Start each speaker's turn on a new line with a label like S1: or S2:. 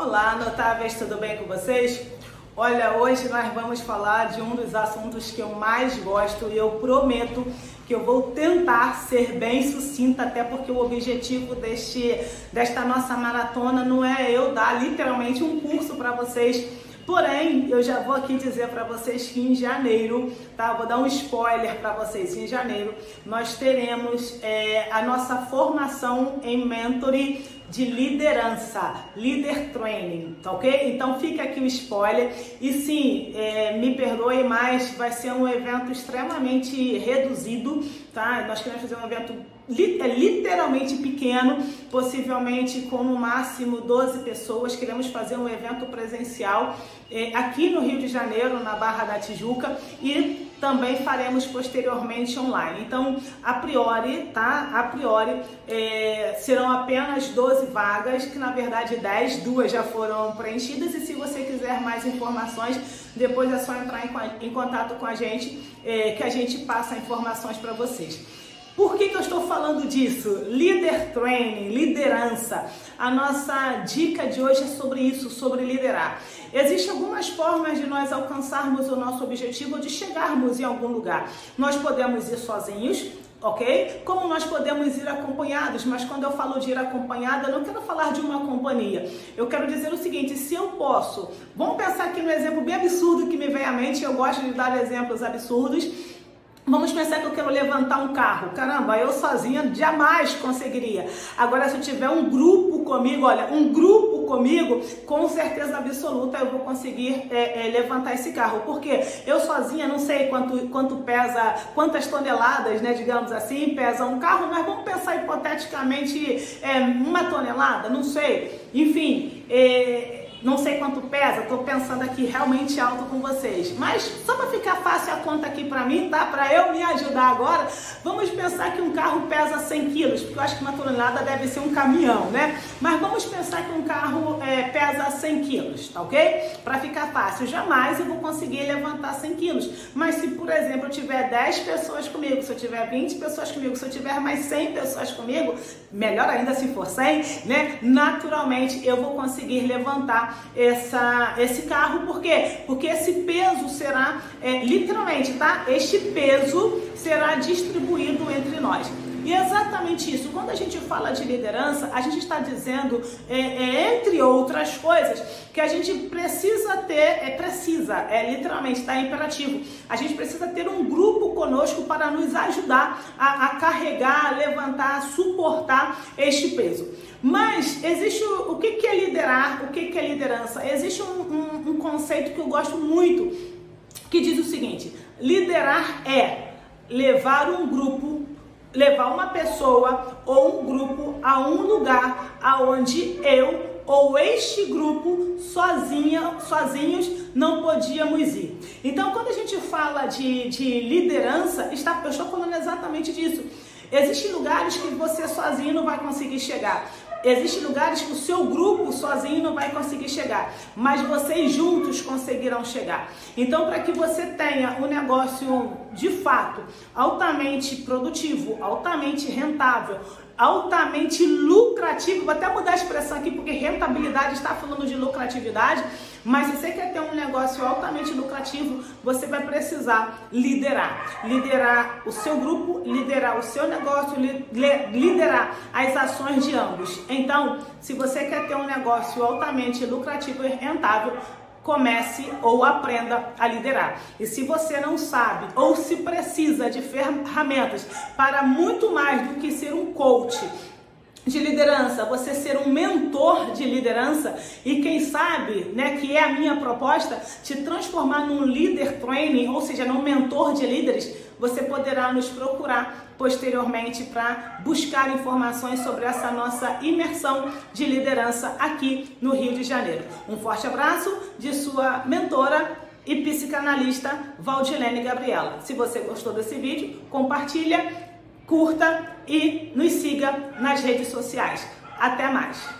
S1: Olá, notáveis, tudo bem com vocês? Olha, hoje nós vamos falar de um dos assuntos que eu mais gosto e eu prometo que eu vou tentar ser bem sucinta, até porque o objetivo deste, desta nossa maratona não é eu dar literalmente um curso para vocês Porém, eu já vou aqui dizer para vocês que em janeiro, tá? Vou dar um spoiler para vocês. Em janeiro, nós teremos é, a nossa formação em mentoring de liderança, leader training, tá ok? Então fica aqui o spoiler. E sim, é, me perdoe, mas vai ser um evento extremamente reduzido, tá? Nós queremos fazer um evento literalmente pequeno, possivelmente com no máximo 12 pessoas. Queremos fazer um evento presencial é, aqui no Rio de Janeiro, na Barra da Tijuca, e também faremos posteriormente online. Então, a priori, tá? A priori, é, serão apenas 12 vagas, que na verdade 10, duas já foram preenchidas. E se você quiser mais informações, depois é só entrar em, em contato com a gente, é, que a gente passa informações para vocês. Por que, que eu estou falando disso? Leader Training, liderança. A nossa dica de hoje é sobre isso, sobre liderar. Existem algumas formas de nós alcançarmos o nosso objetivo de chegarmos em algum lugar. Nós podemos ir sozinhos, ok? Como nós podemos ir acompanhados, mas quando eu falo de ir acompanhada, eu não quero falar de uma companhia. Eu quero dizer o seguinte: se eu posso, vamos pensar aqui no exemplo bem absurdo que me vem à mente, eu gosto de dar exemplos absurdos. Vamos pensar que eu quero levantar um carro. Caramba, eu sozinha jamais conseguiria. Agora, se eu tiver um grupo comigo, olha, um grupo comigo, com certeza absoluta eu vou conseguir é, é, levantar esse carro. Porque eu sozinha não sei quanto, quanto pesa, quantas toneladas, né, digamos assim, pesa um carro, mas vamos pensar hipoteticamente é, uma tonelada, não sei. Enfim, é, não sei quanto pesa, tô pensando aqui realmente alto com vocês. Mas só para ficar fácil a conta aqui para mim, tá? Para eu me ajudar agora, vamos pensar que um carro pesa 100 quilos, porque eu acho que uma tonelada deve ser um caminhão, né? Mas vamos pensar que um carro é, pesa 100 quilos, tá ok? Para ficar fácil, jamais eu vou conseguir levantar 100 quilos. Mas se, por exemplo, eu tiver 10 pessoas comigo, se eu tiver 20 pessoas comigo, se eu tiver mais 100 pessoas comigo, melhor ainda se for 100, né? Naturalmente eu vou conseguir levantar essa, esse carro, por quê? Porque esse peso será, é, literalmente, tá? Este peso será distribuído entre nós. E é exatamente isso. Quando a gente fala de liderança, a gente está dizendo, é, é, entre outras coisas, que a gente precisa ter, é precisa, é literalmente, está imperativo. A gente precisa ter um grupo conosco para nos ajudar a, a carregar, a levantar, a suportar este peso. Mas existe o, o que, que é liderar, o que, que é liderança? Existe um, um, um conceito que eu gosto muito, que diz o seguinte: liderar é levar um grupo levar uma pessoa ou um grupo a um lugar aonde eu ou este grupo sozinha, sozinhos não podíamos ir. Então, quando a gente fala de, de liderança, está, eu estou falando exatamente disso. Existem lugares que você sozinho não vai conseguir chegar. Existem lugares que o seu grupo sozinho não vai conseguir chegar, mas vocês juntos conseguirão chegar. Então, para que você tenha um negócio de fato altamente produtivo, altamente rentável, altamente lucrativo. Vou até mudar a expressão aqui porque rentabilidade está falando de lucratividade, mas se você quer ter um negócio altamente lucrativo, você vai precisar liderar. Liderar o seu grupo, liderar o seu negócio, liderar as ações de ambos. Então, se você quer ter um negócio altamente lucrativo e rentável, comece ou aprenda a liderar. E se você não sabe ou se precisa de ferramentas para muito mais do que ser um coach, de liderança, você ser um mentor de liderança e quem sabe, né, que é a minha proposta, te transformar num líder training, ou seja, num mentor de líderes, você poderá nos procurar posteriormente para buscar informações sobre essa nossa imersão de liderança aqui no Rio de Janeiro. Um forte abraço de sua mentora e psicanalista Valdilene Gabriela. Se você gostou desse vídeo, compartilha curta e nos siga nas redes sociais. Até mais!